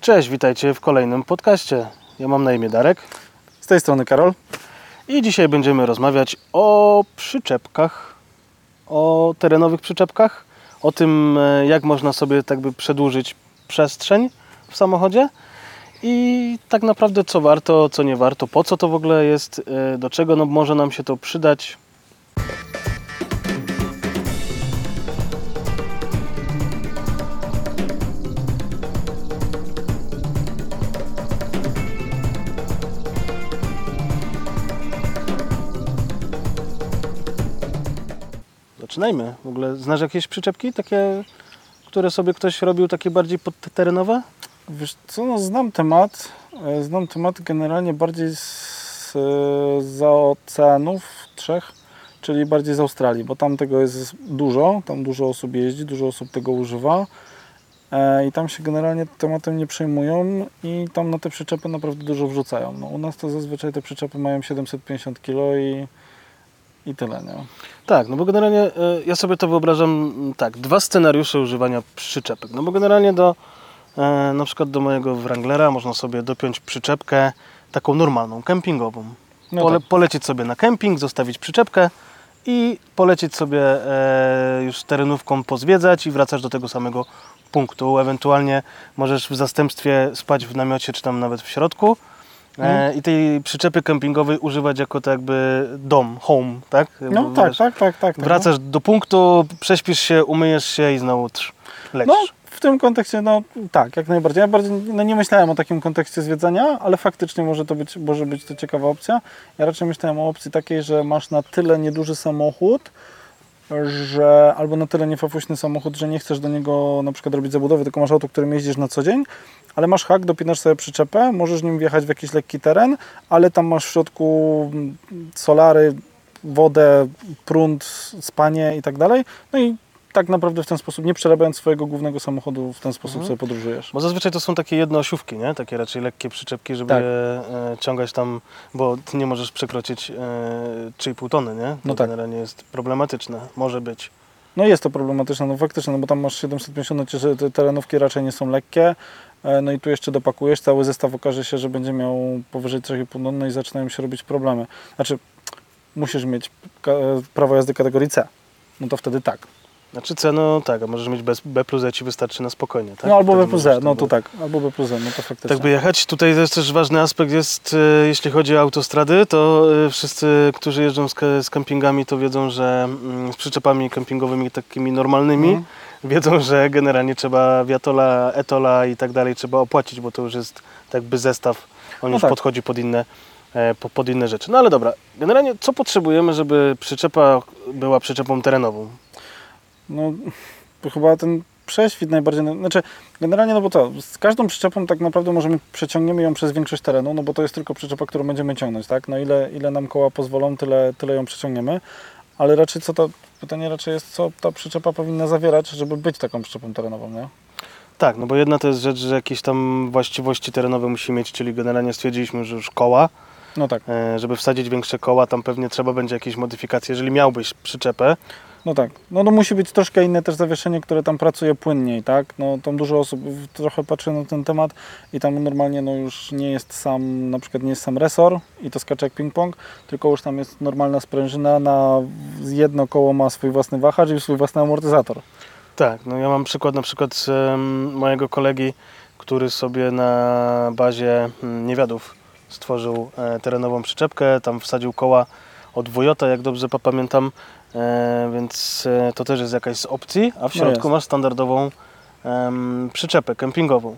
Cześć, witajcie w kolejnym podcaście. Ja mam na imię Darek Z tej strony Karol. i dzisiaj będziemy rozmawiać o przyczepkach, o terenowych przyczepkach, o tym e, jak można sobie tak by przedłużyć przestrzeń w samochodzie i tak naprawdę co warto, co nie warto, po co to w ogóle jest, e, do czego no, może nam się to przydać. Zaczynajmy. W ogóle znasz jakieś przyczepki takie, które sobie ktoś robił takie bardziej podterenowe? Wiesz co, no znam temat. E, Znam temat generalnie bardziej z, e, za oceanów trzech, czyli bardziej z Australii, bo tam tego jest dużo, tam dużo osób jeździ, dużo osób tego używa e, i tam się generalnie tematem nie przejmują i tam na te przyczepy naprawdę dużo wrzucają. No, u nas to zazwyczaj te przyczepy mają 750 kg i, i tyle, nie? Tak, no bo generalnie e, ja sobie to wyobrażam mm, tak, dwa scenariusze używania przyczepek. No bo generalnie do e, na przykład do mojego Wranglera można sobie dopiąć przyczepkę taką normalną, kempingową. No Pole, tak. Polecieć sobie na kemping, zostawić przyczepkę i polecieć sobie e, już terenówką pozwiedzać i wracać do tego samego punktu. Ewentualnie możesz w zastępstwie spać w namiocie czy tam nawet w środku. E, Mhm. I tej przyczepy kempingowej używać jako tak jakby dom, home, tak? No Jakby, tak, wiesz, tak, tak, tak. tak. Wracasz do punktu, prześpisz się, umyjesz się i znowu trz, lecisz. No, w tym kontekście, no tak, jak najbardziej. Ja bardziej no, nie myślałem o takim kontekście zwiedzania, ale faktycznie może to być, może być to ciekawa opcja. Ja raczej myślałem o opcji takiej, że masz na tyle nieduży samochód, że albo na tyle niefafuśny samochód, że nie chcesz do niego na przykład robić zabudowy, tylko masz auto, którym jeździsz na co dzień, ale masz hak, dopinasz sobie przyczepę, możesz nim wjechać w jakiś lekki teren, ale tam masz w środku solary, wodę, prąd, spanie i tak dalej. No i tak naprawdę w ten sposób, nie przerabiając swojego głównego samochodu, w ten sposób Mhm. sobie podróżujesz. Bo zazwyczaj to są takie jednoosiówki, nie? Takie raczej lekkie przyczepki, żeby Tak. je e, ciągać tam, bo ty nie możesz przekroczyć e, 3,5 tony, nie? To No tak. generalnie jest problematyczne. Może być. No jest to problematyczne, no faktycznie, no bo tam masz 750, no ci- te terenówki raczej nie są lekkie, e, no i tu jeszcze dopakujesz, cały zestaw okaże się, że będzie miał powyżej 3,5 ton, no i zaczynają się robić problemy. Znaczy, musisz mieć ka- prawo jazdy kategorii C, no to wtedy tak. Znaczy C, no tak, a możesz mieć bez, B plus E ci wystarczy na spokojnie, tak? no albo Wtedy B plus Z, no to tak, albo B plus Z, no to faktycznie. Tak by jechać. Tutaj jest też ważny aspekt jest, e, jeśli chodzi o autostrady, to e, wszyscy, którzy jeżdżą z, z kempingami, to wiedzą, że mm, z przyczepami kempingowymi takimi normalnymi, Mhm. wiedzą, że generalnie trzeba wiatola, etola i tak dalej trzeba opłacić, bo to już jest tak by zestaw, on No już tak. podchodzi pod inne, e, po- pod inne rzeczy. No ale dobra, generalnie co potrzebujemy, żeby przyczepa była przyczepą terenową? No, chyba ten prześwit najbardziej, znaczy generalnie, no bo to, z każdą przyczepą tak naprawdę możemy, przeciągniemy ją przez większość terenu, no bo to jest tylko przyczepa, którą będziemy ciągnąć, tak? No ile, ile nam koła pozwolą, tyle, tyle ją przeciągniemy, ale raczej co to, pytanie raczej jest, co ta przyczepa powinna zawierać, żeby być taką przyczepą terenową, nie? Tak, no bo jedna to jest rzecz, że jakieś tam właściwości terenowe musi mieć, czyli generalnie stwierdziliśmy, że już koła, No tak, E, żeby wsadzić większe koła, tam pewnie trzeba będzie jakieś modyfikacje. Jeżeli miałbyś przyczepę, no tak. No to musi być troszkę inne też zawieszenie, które tam pracuje płynniej, tak? No tam dużo osób trochę patrzy na ten temat i tam normalnie no już nie jest sam, na przykład nie jest sam resor i to skacze jak ping-pong, tylko już tam jest normalna sprężyna, na jedno koło ma swój własny wahacz i swój własny amortyzator. tak, no ja mam przykład na przykład mojego kolegi, który sobie na bazie mm, niewiadów stworzył e, terenową przyczepkę, tam wsadził koła od Wojota, jak dobrze pa- pamiętam, e, więc e, to też jest jakaś z opcji, a w No środku jest. masz standardową przyczepę kempingową.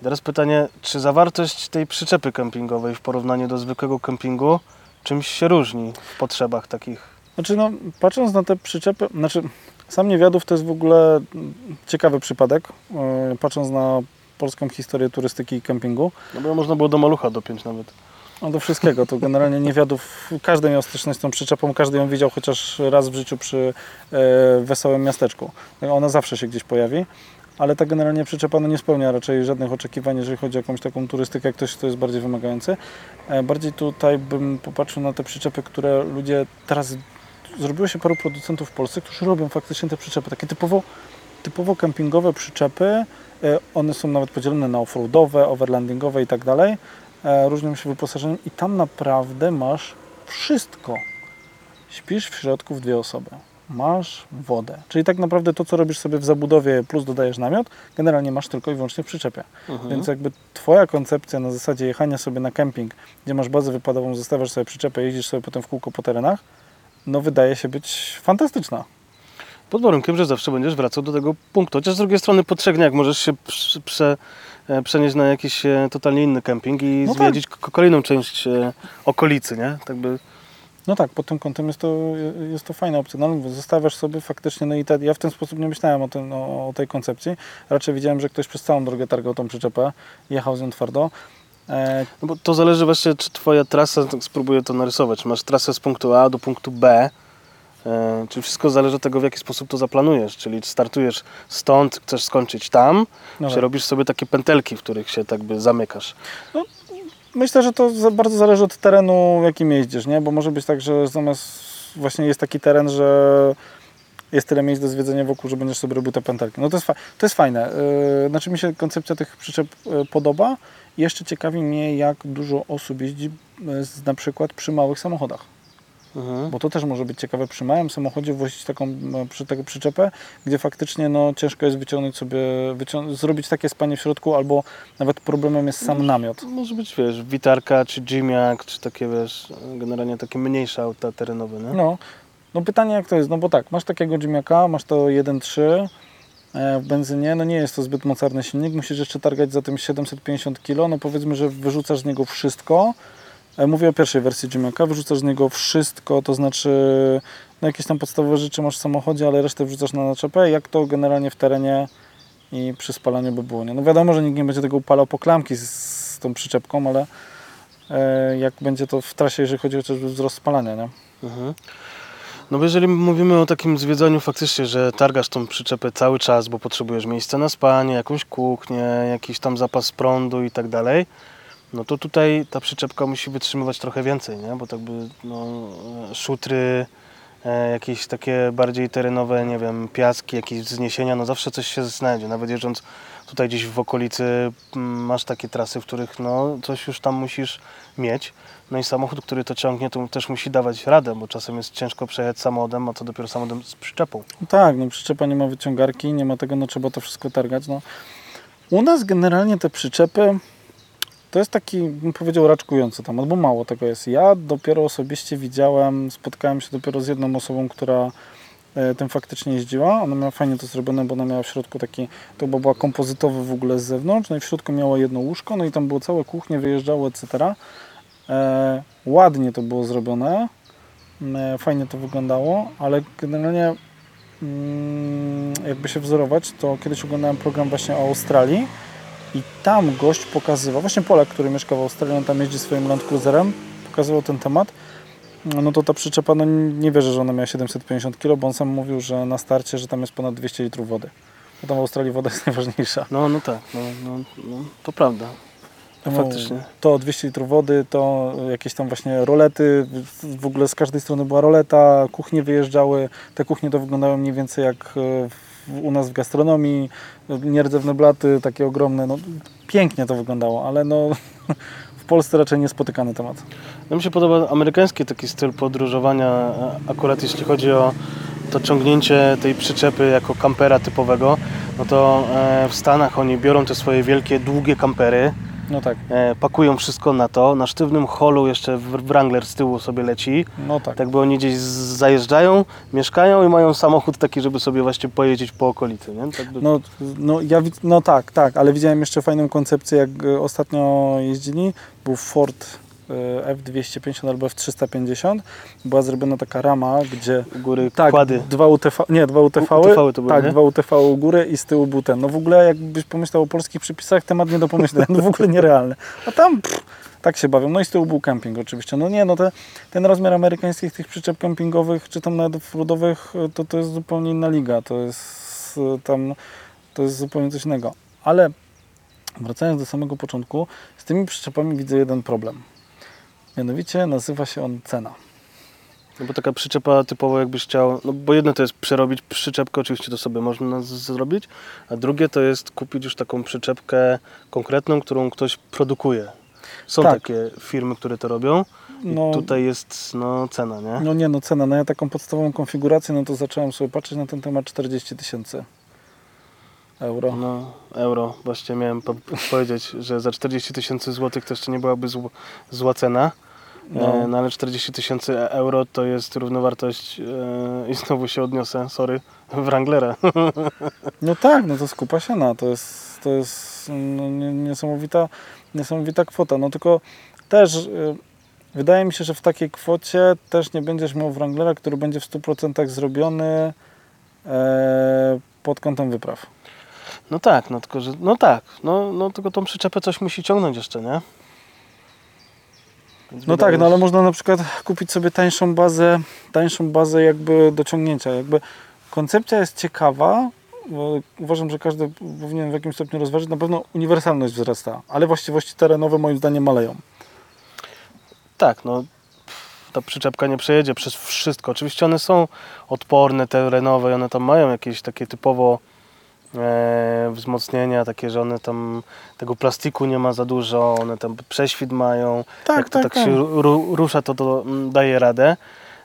I teraz pytanie, czy zawartość tej przyczepy kempingowej w porównaniu do zwykłego kempingu czymś się różni w potrzebach takich? Znaczy no, patrząc na te przyczepy, znaczy sam niewiadów to jest w ogóle ciekawy przypadek, patrząc na polską historię turystyki i kempingu. No bo można było do malucha dopiąć nawet. No do wszystkiego, to generalnie niewiadów, każdy miał styczność z tą przyczepą, każdy ją widział chociaż raz w życiu przy e, wesołym miasteczku. No, Ona zawsze się gdzieś pojawi, ale ta generalnie przyczepa no, nie spełnia raczej żadnych oczekiwań, jeżeli chodzi o jakąś taką turystykę, jak ktoś, kto jest bardziej wymagający. E, bardziej tutaj bym popatrzył na te przyczepy, które ludzie teraz... Zrobiło się paru producentów w Polsce, którzy robią faktycznie te przyczepy, takie typowo, typowo kempingowe przyczepy, E, One są nawet podzielone na offroadowe, overlandingowe i tak dalej. E, Różnią się wyposażeniem i tam naprawdę masz wszystko. Śpisz w środku w dwie osoby. Masz wodę. Czyli tak naprawdę to, co robisz sobie w zabudowie, plus dodajesz namiot, generalnie masz tylko i wyłącznie w przyczepie. Mhm. Więc jakby Twoja koncepcja na zasadzie jechania sobie na kemping, gdzie masz bazę wypadową, zostawiasz sobie przyczepę, jeździsz sobie potem w kółko po terenach, no wydaje się być fantastyczna. Pod warunkiem, że zawsze będziesz wracał do tego punktu. Chociaż z drugiej strony po trzech dniach możesz się prze, e, przenieść na jakiś e, totalnie inny kemping i No tak. zwiedzić k- kolejną część e, okolicy, nie? Tak by... No tak, pod tym kątem jest to, jest to fajna opcja. No, zostawiasz sobie faktycznie, no i te, ja w ten sposób nie myślałem o, tym, o, o tej koncepcji. Raczej widziałem, że ktoś przez całą drogę targał tą przyczepę, jechał z nią twardo. No bo to zależy właśnie, czy twoja trasa, tak spróbuję to narysować, masz trasę z punktu A do punktu B, e, czy wszystko zależy od tego, w jaki sposób to zaplanujesz, czyli startujesz stąd, chcesz skończyć tam, no czy tak. robisz sobie takie pętelki, w których się tak by zamykasz. Myślę, że to bardzo zależy od terenu, jakim jeździsz, nie? Bo może być tak, że zamiast właśnie jest taki teren, że jest tyle miejsc do zwiedzenia wokół, że będziesz sobie robił te pętelki. No to jest, fa- to jest fajne. Yy, Znaczy mi się koncepcja tych przyczep yy, podoba. Jeszcze ciekawi mnie, jak dużo osób jeździ z, na przykład przy małych samochodach. Mhm. Bo to też może być ciekawe przy małym samochodzie wozić taką e, przy, taką przyczepę, gdzie faktycznie no, ciężko jest wyciągnąć sobie, wycią- zrobić takie spanie w środku, albo nawet problemem jest sam namiot. Może być, wiesz, witarka, czy Jimiak, czy takie, wiesz, generalnie takie mniejsze auta terenowe, nie? No, no pytanie jak to jest, no bo tak, masz takiego Jimiaka, masz to 1.3 e, w benzynie, no nie jest to zbyt mocarny silnik, musisz jeszcze targać za tym 750 kg, no powiedzmy, że wyrzucasz z niego wszystko, mówię o pierwszej wersji Jimiaka, wyrzucasz z niego wszystko, to znaczy no jakieś tam podstawowe rzeczy masz w samochodzie, ale resztę wrzucasz na naczepę, jak to generalnie w terenie i przy spalaniu by było, nie? No wiadomo, że nikt nie będzie tego upalał po klamki z, z tą przyczepką, ale e, jak będzie to w trasie, jeżeli chodzi o wzrost spalania, nie? Mhm. No bo jeżeli mówimy o takim zwiedzaniu faktycznie, że targasz tą przyczepę cały czas, bo potrzebujesz miejsca na spanie, jakąś kuchnię, jakiś tam zapas prądu i tak dalej, no to tutaj ta przyczepka musi wytrzymywać trochę więcej, nie? Bo tak by no, szutry, e, jakieś takie bardziej terenowe, nie wiem, piaski, jakieś wzniesienia, no zawsze coś się znajdzie. Nawet jeżdżąc tutaj gdzieś w okolicy mm, masz takie trasy, w których no coś już tam musisz mieć. No i samochód, który to ciągnie, to też musi dawać radę, bo czasem jest ciężko przejechać samochodem, a to dopiero samochodem z przyczepą. No tak, no przyczepa nie ma wyciągarki, nie ma tego, no trzeba to wszystko targać. No. U nas generalnie te przyczepy to jest taki, bym powiedział, raczkujący temat, bo mało tego jest. Ja dopiero osobiście widziałem, spotkałem się dopiero z jedną osobą, która e, tym faktycznie jeździła. Ona miała fajnie to zrobione, bo ona miała w środku taki, to chyba była kompozytowy w ogóle z zewnątrz, no i w środku miała jedno łóżko, no i tam było całe kuchnie, wyjeżdżało, etc. E, ładnie to było zrobione, e, fajnie to wyglądało, ale generalnie mm, jakby się wzorować, to kiedyś oglądałem program właśnie o Australii i tam gość pokazywał, właśnie Polak, który mieszka w Australii, on tam jeździ swoim Land Cruiserem, pokazywał ten temat, no to ta przyczepa, no nie wierzę, że ona miała 750 kg, bo on sam mówił, że na starcie, że tam jest ponad 200 litrów wody. Bo tam w Australii woda jest najważniejsza. No, no tak, no, no, no to prawda. No, No, faktycznie. To 200 litrów wody, to jakieś tam właśnie rolety, w ogóle z każdej strony była roleta, kuchnie wyjeżdżały, te kuchnie to wyglądały mniej więcej jak e, w, u nas w gastronomii, nierdzewne blaty, takie ogromne, no pięknie to wyglądało, ale no w Polsce raczej niespotykany temat. No mi się podoba amerykański taki styl podróżowania, a- akurat jeśli chodzi o to ciągnięcie tej przyczepy jako kampera typowego, no to e, w Stanach oni biorą te swoje wielkie, długie kampery, No tak, e, pakują wszystko na to, na sztywnym holu jeszcze Wrangler z tyłu sobie leci, no tak. tak by oni gdzieś zajeżdżają, mieszkają i mają samochód taki, żeby sobie właśnie pojeździć po okolicy, nie? Tak by... No, no, ja, no tak, tak, ale widziałem jeszcze fajną koncepcję, jak e, ostatnio jeździli, był Ford F250 albo F350, była zrobiona taka rama, gdzie u góry tak, kłady. dwa UTV, nie, dwa UTV, U- UTV to były, tak, nie? dwa UTV u góry i z tyłu był ten. No w ogóle jakbyś pomyślał o polskich przepisach, temat nie do pomyślenia, no w ogóle nierealny. A tam pff, tak się bawią. No i z tyłu był kemping oczywiście. No nie, no te, ten rozmiar amerykańskich tych przyczep kempingowych, czy tam nawet e, to to jest zupełnie inna liga. To jest e, tam, to jest zupełnie coś innego. Ale wracając do samego początku, z tymi przyczepami widzę jeden problem. Mianowicie nazywa się on cena. No bo taka przyczepa typowo jakbyś chciał, no bo jedno to jest przerobić przyczepkę, oczywiście to sobie można zrobić, a drugie to jest kupić już taką przyczepkę konkretną, którą ktoś produkuje. Są Tak. takie firmy, które to robią i No, tutaj jest no, cena, nie? no nie no, cena, no ja taką podstawową konfigurację, no to zacząłem sobie patrzeć na ten temat 40 tysięcy euro. No, euro. Właśnie miałem po powiedzieć, że za 40 tysięcy złotych to jeszcze nie byłaby zł zła cena. No. No. no ale 40 tysięcy euro to jest równowartość e, i znowu się odniosę, sorry, Wranglera. No tak, no to skupa się na, to jest, to jest no, nie- niesamowita, niesamowita kwota. No tylko też wydaje mi się, że w takiej kwocie też nie będziesz miał Wranglera, który będzie w 100% zrobiony e, pod kątem wypraw. No tak, no tylko, że, no tak, no, no tylko tą przyczepę coś musi ciągnąć jeszcze, nie? Więc No tak, no ale można na przykład kupić sobie tańszą bazę, tańszą bazę jakby do ciągnięcia. Jakby koncepcja jest ciekawa. bo Uważam, że każdy powinien w jakimś stopniu rozważyć. Na pewno uniwersalność wzrasta, ale właściwości terenowe moim zdaniem maleją. Tak, no ta przyczepka nie przejedzie przez wszystko. Oczywiście one są odporne, terenowe i one tam mają jakieś takie typowo e, wzmocnienia, takie, że one tam tego plastiku nie ma za dużo, one tam prześwit mają. Tak, Jak to tak, tak, tak. się ru, rusza, to to mm, daje radę.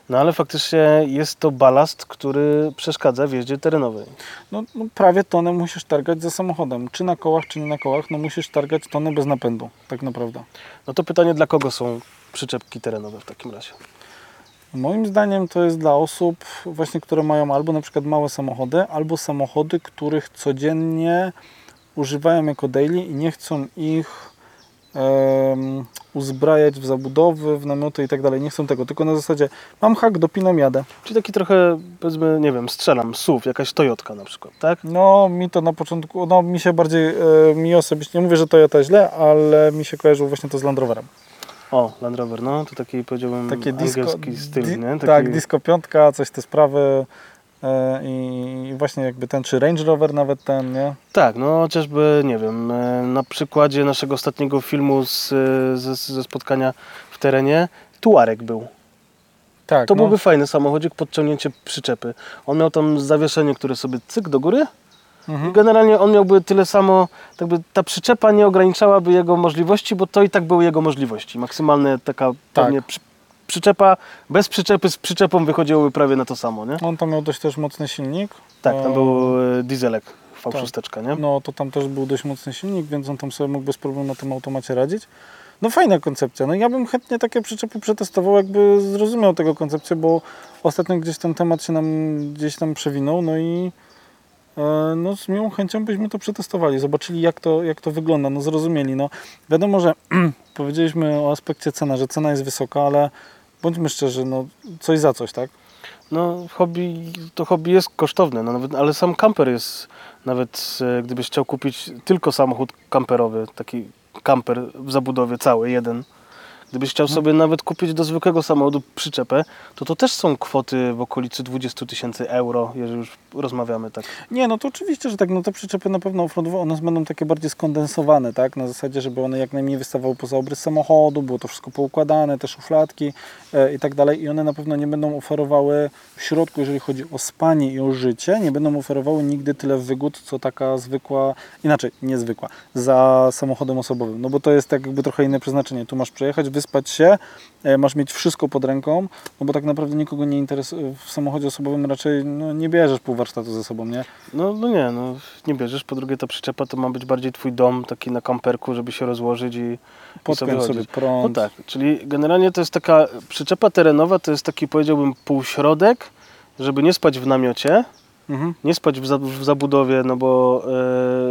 No ale faktycznie jest to balast, który przeszkadza w jeździe terenowej. No, no prawie tonę musisz targać za samochodem. Czy na kołach, czy nie na kołach, no musisz targać tonę bez napędu, tak naprawdę. No to pytanie, dla kogo są przyczepki terenowe w takim razie? Moim zdaniem to jest dla osób właśnie, które mają albo na przykład małe samochody, albo samochody, których codziennie używają jako daily i nie chcą ich em, uzbrajać w zabudowy, w namioty i tak dalej. Nie chcą tego, tylko na zasadzie mam hak, dopinam, jadę. Czyli taki trochę, powiedzmy, nie wiem, strzelam, SUV, jakaś Toyotka na przykład, tak? No mi to na początku, no mi się bardziej, e, mi osobiście, nie mówię, że Toyota źle, ale mi się kojarzyło właśnie to z Land Roverem. O, Land Rover, no to taki powiedziałbym Takie disco, angielski styl, di- nie? Taki, Tak, disco piątka, coś te sprawy e, i właśnie jakby ten, czy Range Rover nawet ten, nie? Tak, no chociażby, nie wiem, e, na przykładzie naszego ostatniego filmu z, e, ze, ze spotkania w terenie, Tuareg był. Tak, To no. byłby fajny samochodzik pod ciągnięcie przyczepy. On miał tam zawieszenie, które sobie cyk do góry Mhm. generalnie on miałby tyle samo, tak by ta przyczepa nie ograniczałaby jego możliwości, bo to i tak były jego możliwości. Maksymalne taka Tak. pewnie przy, przyczepa, bez przyczepy z przyczepą wychodziłoby prawie na to samo, nie? On tam miał dość też mocny silnik. Tak, tam E, był e, dieselek V6, nie? No to tam też był dość mocny silnik, więc on tam sobie mógł bez problemu na tym automacie radzić. No fajna koncepcja. No ja bym chętnie takie przyczepy przetestował, jakby zrozumiał tego koncepcję, bo ostatnio gdzieś ten temat się nam gdzieś tam przewinął, no i no z miłą chęcią byśmy to przetestowali, zobaczyli jak to, jak to wygląda, no zrozumieli. No wiadomo, że powiedzieliśmy o aspekcie cena, że cena jest wysoka, ale bądźmy szczerzy, no coś za coś, tak? No, hobby, to hobby jest kosztowne, no, nawet, ale sam kamper jest, nawet e, gdybyś chciał kupić tylko samochód kamperowy, taki kamper w zabudowie cały, jeden, gdybyś chciał sobie nawet kupić do zwykłego samochodu przyczepę, to to też są kwoty w okolicy 20 tysięcy euro, jeżeli już rozmawiamy tak. Nie, no to oczywiście, że tak, no te przyczepy na pewno offroadowe, one będą takie bardziej skondensowane, tak, na zasadzie, żeby one jak najmniej wystawały poza obrys samochodu, było to wszystko poukładane, te szufladki e, i tak dalej. I one na pewno nie będą oferowały w środku, jeżeli chodzi o spanie i o życie, nie będą oferowały nigdy tyle wygód, co taka zwykła, inaczej, niezwykła, za samochodem osobowym, no bo to jest tak jakby trochę inne przeznaczenie, tu masz przejechać, wyspać się, e, masz mieć wszystko pod ręką, no bo tak naprawdę nikogo nie interesuje, w samochodzie osobowym raczej no, nie bierzesz pół warsztatu ze sobą, nie? No, no nie, no nie bierzesz, po drugie ta przyczepa to ma być bardziej twój dom, taki na kamperku, żeby się rozłożyć i, i Podpiąć sobie chodzić. prąd. No tak, czyli generalnie to jest taka przyczepa terenowa, to jest taki powiedziałbym półśrodek, żeby nie spać w namiocie, Mhm. nie spać w, za, w zabudowie, no bo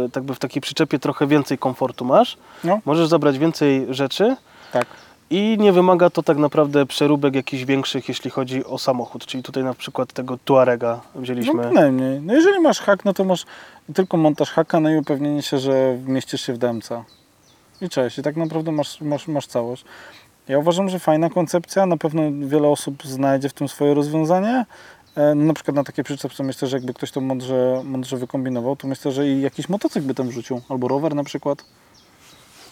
e, tak by w takiej przyczepie trochę więcej komfortu masz, No. możesz zabrać więcej rzeczy Tak. I nie wymaga to tak naprawdę przeróbek jakichś większych, jeśli chodzi o samochód, czyli tutaj na przykład tego Tuarega No wzięliśmy. bynajmniej. No jeżeli masz hak, no to masz tylko montaż haka, no i upewnienie się, że mieścisz się w DMC. I cześć. I tak naprawdę masz, masz, masz całość. Ja uważam, że fajna koncepcja. Na pewno wiele osób znajdzie w tym swoje rozwiązanie. E, No, na przykład na takie przyczepce myślę, że jakby ktoś to mądrze, mądrze wykombinował, to myślę, że i jakiś motocykl by tam wrzucił. Albo rower na przykład.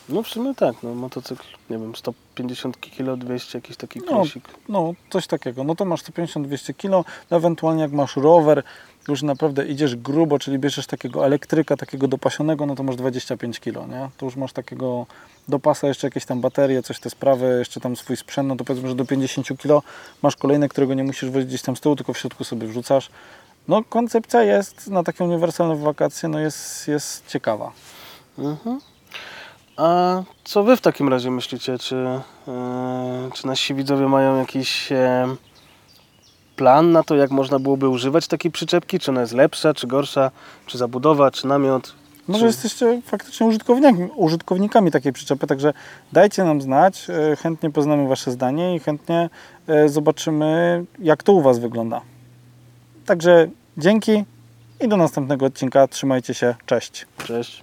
No w sumie tak, no motocykl, nie wiem, 150 kg, 200, jakiś taki No, krosik. No, coś takiego. No to masz 150-200 kg, no ewentualnie jak masz rower, już naprawdę idziesz grubo, czyli bierzesz takiego elektryka, takiego dopasionego, no to masz 25 kg, nie? To już masz takiego do pasa jeszcze jakieś tam baterie, coś te sprawy, jeszcze tam swój sprzęt, no to powiedzmy, że do 50 kg masz kolejne, którego nie musisz wozić gdzieś tam z tyłu, tylko w środku sobie wrzucasz. No koncepcja jest na takie uniwersalne wakacje, no jest, jest ciekawa. Mhm. A co wy w takim razie myślicie? Czy, e, czy nasi widzowie mają jakiś e, plan na to, jak można byłoby używać takiej przyczepki? Czy ona jest lepsza, czy gorsza? Czy zabudowa, czy namiot? Może Czy- jesteście faktycznie użytkownikami, użytkownikami takiej przyczepy, także dajcie nam znać, e, chętnie poznamy Wasze zdanie i chętnie zobaczymy, jak to u Was wygląda. Także dzięki i do następnego odcinka. Trzymajcie się, cześć. Cześć.